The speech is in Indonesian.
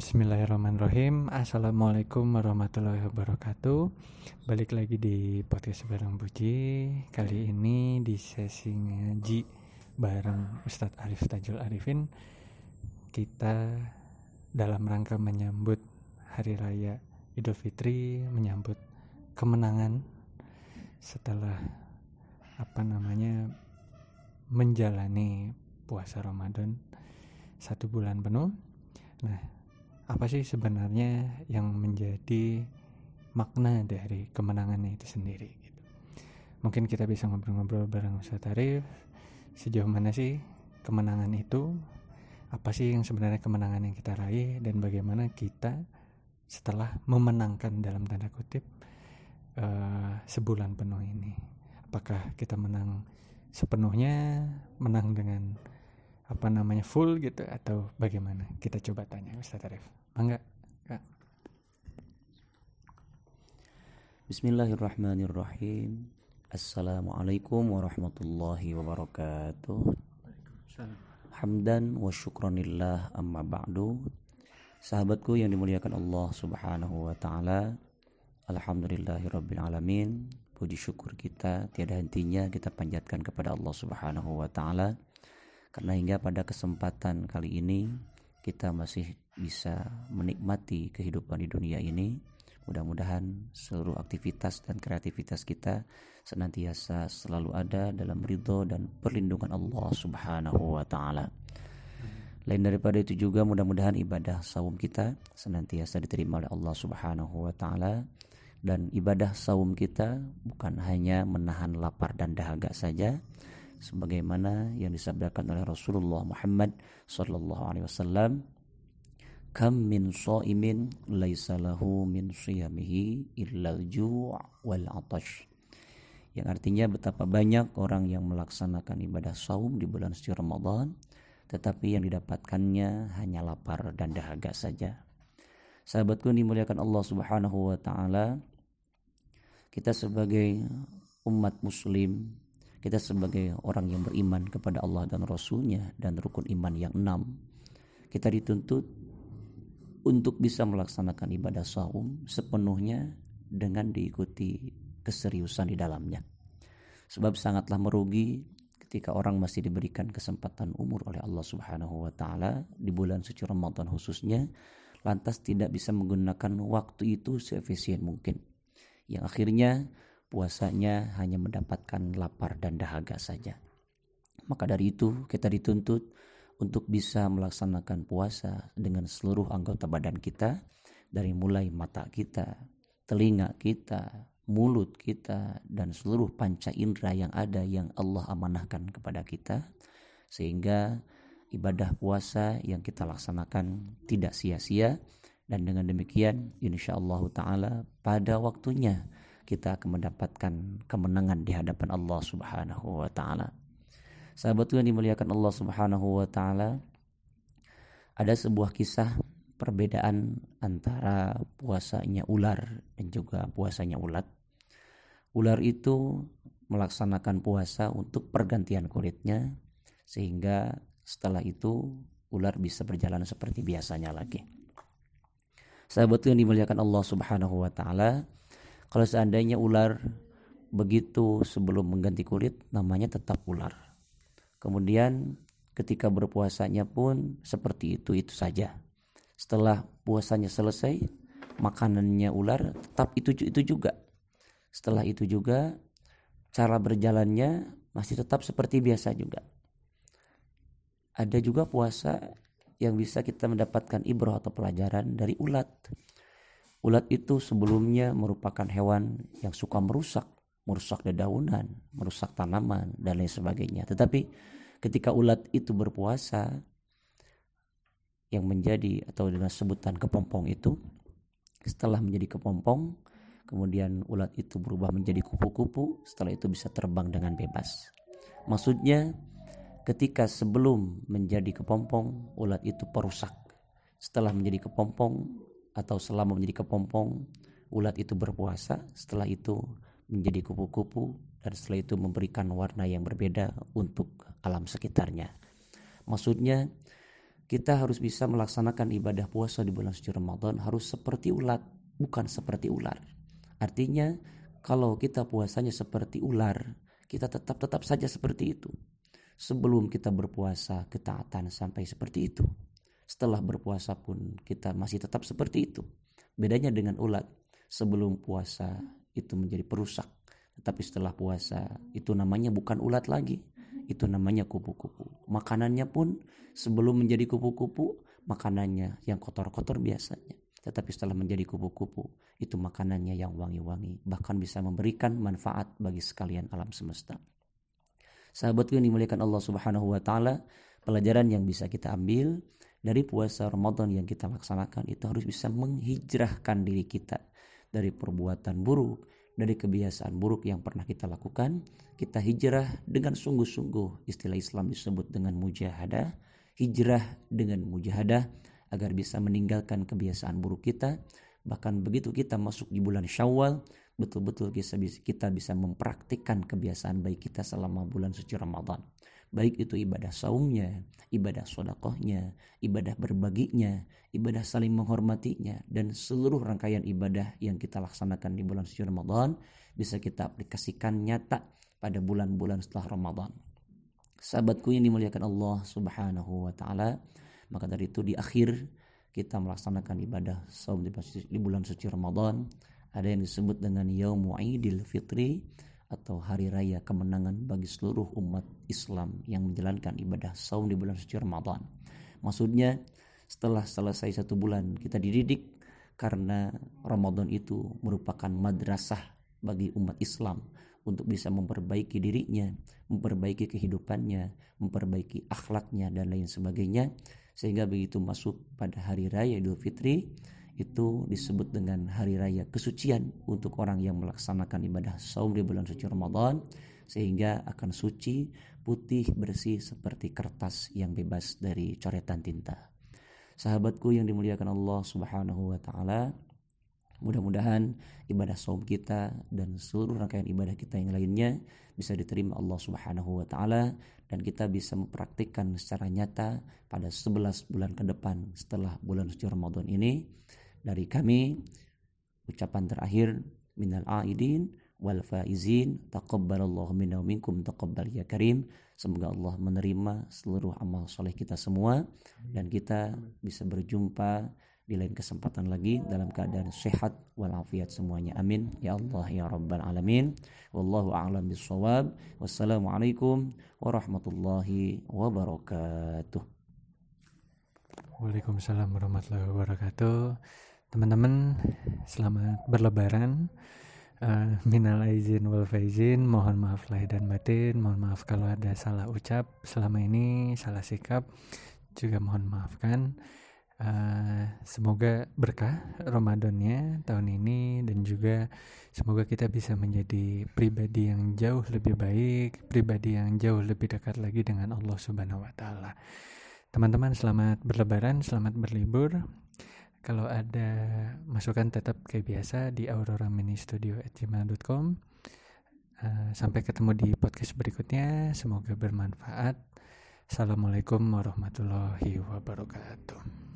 Bismillahirrahmanirrahim. Assalamualaikum warahmatullahi wabarakatuh. Balik lagi di podcast bareng Puji. Kali ini di sesi ngaji bareng Ustadz Arif Tajul Arifin. Kita dalam rangka menyambut Hari Raya Idul Fitri Menyambut kemenangan Setelah apa namanya menjalani puasa Ramadan satu bulan penuh. Nah, apa sih sebenarnya yang menjadi makna dari kemenangannya itu sendiri gitu. Mungkin kita bisa ngobrol-ngobrol bareng Ustaz Tarif sejauh mana sih kemenangan itu? Apa sih yang sebenarnya kemenangan yang kita raih? Dan bagaimana kita setelah memenangkan dalam tanda kutip uh, sebulan penuh ini? Apakah kita menang sepenuhnya menang dengan apa namanya full gitu atau bagaimana? Kita coba tanya Ustaz Arif mangga Kak. Bismillahirrahmanirrahim. Assalamualaikum warahmatullahi wabarakatuh. Hamdan wa syukranillah amma ba'du. Sahabatku yang dimuliakan Allah subhanahu wa ta'ala Alhamdulillahirabbil alamin. Puji syukur kita tiada hentinya kita panjatkan kepada Allah subhanahu wa ta'ala. Karena hingga pada kesempatan kali ini kita masih bisa menikmati kehidupan di dunia ini. Mudah-mudahan seluruh aktivitas dan kreativitas kita senantiasa selalu ada dalam ridho dan perlindungan Allah Subhanahu wa taala. Lain daripada itu juga mudah-mudahan ibadah saum kita senantiasa diterima oleh Allah Subhanahu wa taala dan ibadah saum kita bukan hanya menahan lapar dan dahaga saja sebagaimana yang disabdakan oleh Rasulullah Muhammad sallallahu alaihi wasallam kam min shaimin laisa lahu min siyamihi illal ju' wal atash yang artinya betapa banyak orang yang melaksanakan ibadah saum di bulan suci Ramadan tetapi yang didapatkannya hanya lapar dan dahaga saja. Sahabatku dimuliakan Allah Subhanahu wa taala, kita sebagai umat muslim kita sebagai orang yang beriman kepada Allah dan Rasulnya dan rukun iman yang enam kita dituntut untuk bisa melaksanakan ibadah saum sepenuhnya dengan diikuti keseriusan di dalamnya sebab sangatlah merugi ketika orang masih diberikan kesempatan umur oleh Allah Subhanahu wa taala di bulan suci Ramadan khususnya lantas tidak bisa menggunakan waktu itu seefisien mungkin yang akhirnya puasanya hanya mendapatkan lapar dan dahaga saja. Maka dari itu kita dituntut untuk bisa melaksanakan puasa dengan seluruh anggota badan kita dari mulai mata kita, telinga kita, mulut kita dan seluruh panca indera yang ada yang Allah amanahkan kepada kita sehingga ibadah puasa yang kita laksanakan tidak sia-sia dan dengan demikian insya Allah taala pada waktunya kita akan mendapatkan kemenangan di hadapan Allah Subhanahu wa taala. Sahabat yang dimuliakan Allah Subhanahu wa taala, ada sebuah kisah perbedaan antara puasanya ular dan juga puasanya ulat. Ular itu melaksanakan puasa untuk pergantian kulitnya sehingga setelah itu ular bisa berjalan seperti biasanya lagi. Sahabat yang dimuliakan Allah Subhanahu wa taala, kalau seandainya ular begitu sebelum mengganti kulit namanya tetap ular. Kemudian ketika berpuasanya pun seperti itu itu saja. Setelah puasanya selesai, makanannya ular tetap itu itu juga. Setelah itu juga cara berjalannya masih tetap seperti biasa juga. Ada juga puasa yang bisa kita mendapatkan ibrah atau pelajaran dari ulat. Ulat itu sebelumnya merupakan hewan yang suka merusak, merusak dedaunan, merusak tanaman dan lain sebagainya. Tetapi ketika ulat itu berpuasa yang menjadi atau dengan sebutan kepompong itu setelah menjadi kepompong kemudian ulat itu berubah menjadi kupu-kupu setelah itu bisa terbang dengan bebas. Maksudnya ketika sebelum menjadi kepompong ulat itu perusak. Setelah menjadi kepompong atau selama menjadi kepompong ulat itu berpuasa setelah itu menjadi kupu-kupu dan setelah itu memberikan warna yang berbeda untuk alam sekitarnya maksudnya kita harus bisa melaksanakan ibadah puasa di bulan suci Ramadan harus seperti ulat, bukan seperti ular. Artinya, kalau kita puasanya seperti ular, kita tetap tetap saja seperti itu. Sebelum kita berpuasa, ketaatan sampai seperti itu. Setelah berpuasa pun kita masih tetap seperti itu. Bedanya dengan ulat, sebelum puasa itu menjadi perusak. Tetapi setelah puasa itu namanya bukan ulat lagi, itu namanya kupu-kupu. Makanannya pun sebelum menjadi kupu-kupu, makanannya yang kotor-kotor biasanya. Tetapi setelah menjadi kupu-kupu, itu makanannya yang wangi-wangi, bahkan bisa memberikan manfaat bagi sekalian alam semesta. Sahabatku yang dimuliakan Allah Subhanahu wa taala, pelajaran yang bisa kita ambil dari puasa Ramadan yang kita laksanakan itu harus bisa menghijrahkan diri kita dari perbuatan buruk, dari kebiasaan buruk yang pernah kita lakukan, kita hijrah dengan sungguh-sungguh. Istilah Islam disebut dengan mujahadah, hijrah dengan mujahadah agar bisa meninggalkan kebiasaan buruk kita. Bahkan begitu kita masuk di bulan Syawal, betul-betul kita bisa mempraktikkan kebiasaan baik kita selama bulan suci Ramadan baik itu ibadah saumnya, ibadah sodakohnya, ibadah berbaginya, ibadah saling menghormatinya, dan seluruh rangkaian ibadah yang kita laksanakan di bulan suci Ramadan bisa kita aplikasikan nyata pada bulan-bulan setelah Ramadan. Sahabatku yang dimuliakan Allah Subhanahu wa taala, maka dari itu di akhir kita melaksanakan ibadah saum di bulan suci Ramadan, ada yang disebut dengan Yaumul Idul Fitri atau hari raya kemenangan bagi seluruh umat Islam yang menjalankan ibadah saum di bulan suci Ramadan. Maksudnya setelah selesai satu bulan kita dididik karena Ramadan itu merupakan madrasah bagi umat Islam untuk bisa memperbaiki dirinya, memperbaiki kehidupannya, memperbaiki akhlaknya dan lain sebagainya sehingga begitu masuk pada hari raya Idul Fitri itu disebut dengan hari raya kesucian untuk orang yang melaksanakan ibadah saum di bulan suci Ramadan sehingga akan suci, putih, bersih seperti kertas yang bebas dari coretan tinta. Sahabatku yang dimuliakan Allah Subhanahu wa taala, mudah-mudahan ibadah saum kita dan seluruh rangkaian ibadah kita yang lainnya bisa diterima Allah Subhanahu wa taala dan kita bisa mempraktikkan secara nyata pada 11 bulan ke depan setelah bulan suci Ramadan ini dari kami ucapan terakhir minal aidin wal faizin taqabbalallahu minna minkum taqabbal ya karim. Semoga Allah menerima seluruh amal soleh kita semua dan kita bisa berjumpa di lain kesempatan lagi dalam keadaan sehat walafiat semuanya. Amin. Ya Allah ya rabbal alamin. Wallahu a'lam bissawab wassalamualaikum warahmatullahi wabarakatuh Waalaikumsalam warahmatullahi wabarakatuh. Teman-teman selamat berlebaran. Uh, minal aizin wal faizin mohon maaf lahir dan batin mohon maaf kalau ada salah ucap selama ini salah sikap juga mohon maafkan. Uh, semoga berkah Ramadannya tahun ini dan juga semoga kita bisa menjadi pribadi yang jauh lebih baik pribadi yang jauh lebih dekat lagi dengan Allah Subhanahu wa taala teman-teman selamat berlebaran selamat berlibur kalau ada masukan tetap kayak biasa di Aurora Mini Studio. Uh, sampai ketemu di podcast berikutnya. Semoga bermanfaat. Assalamualaikum warahmatullahi wabarakatuh.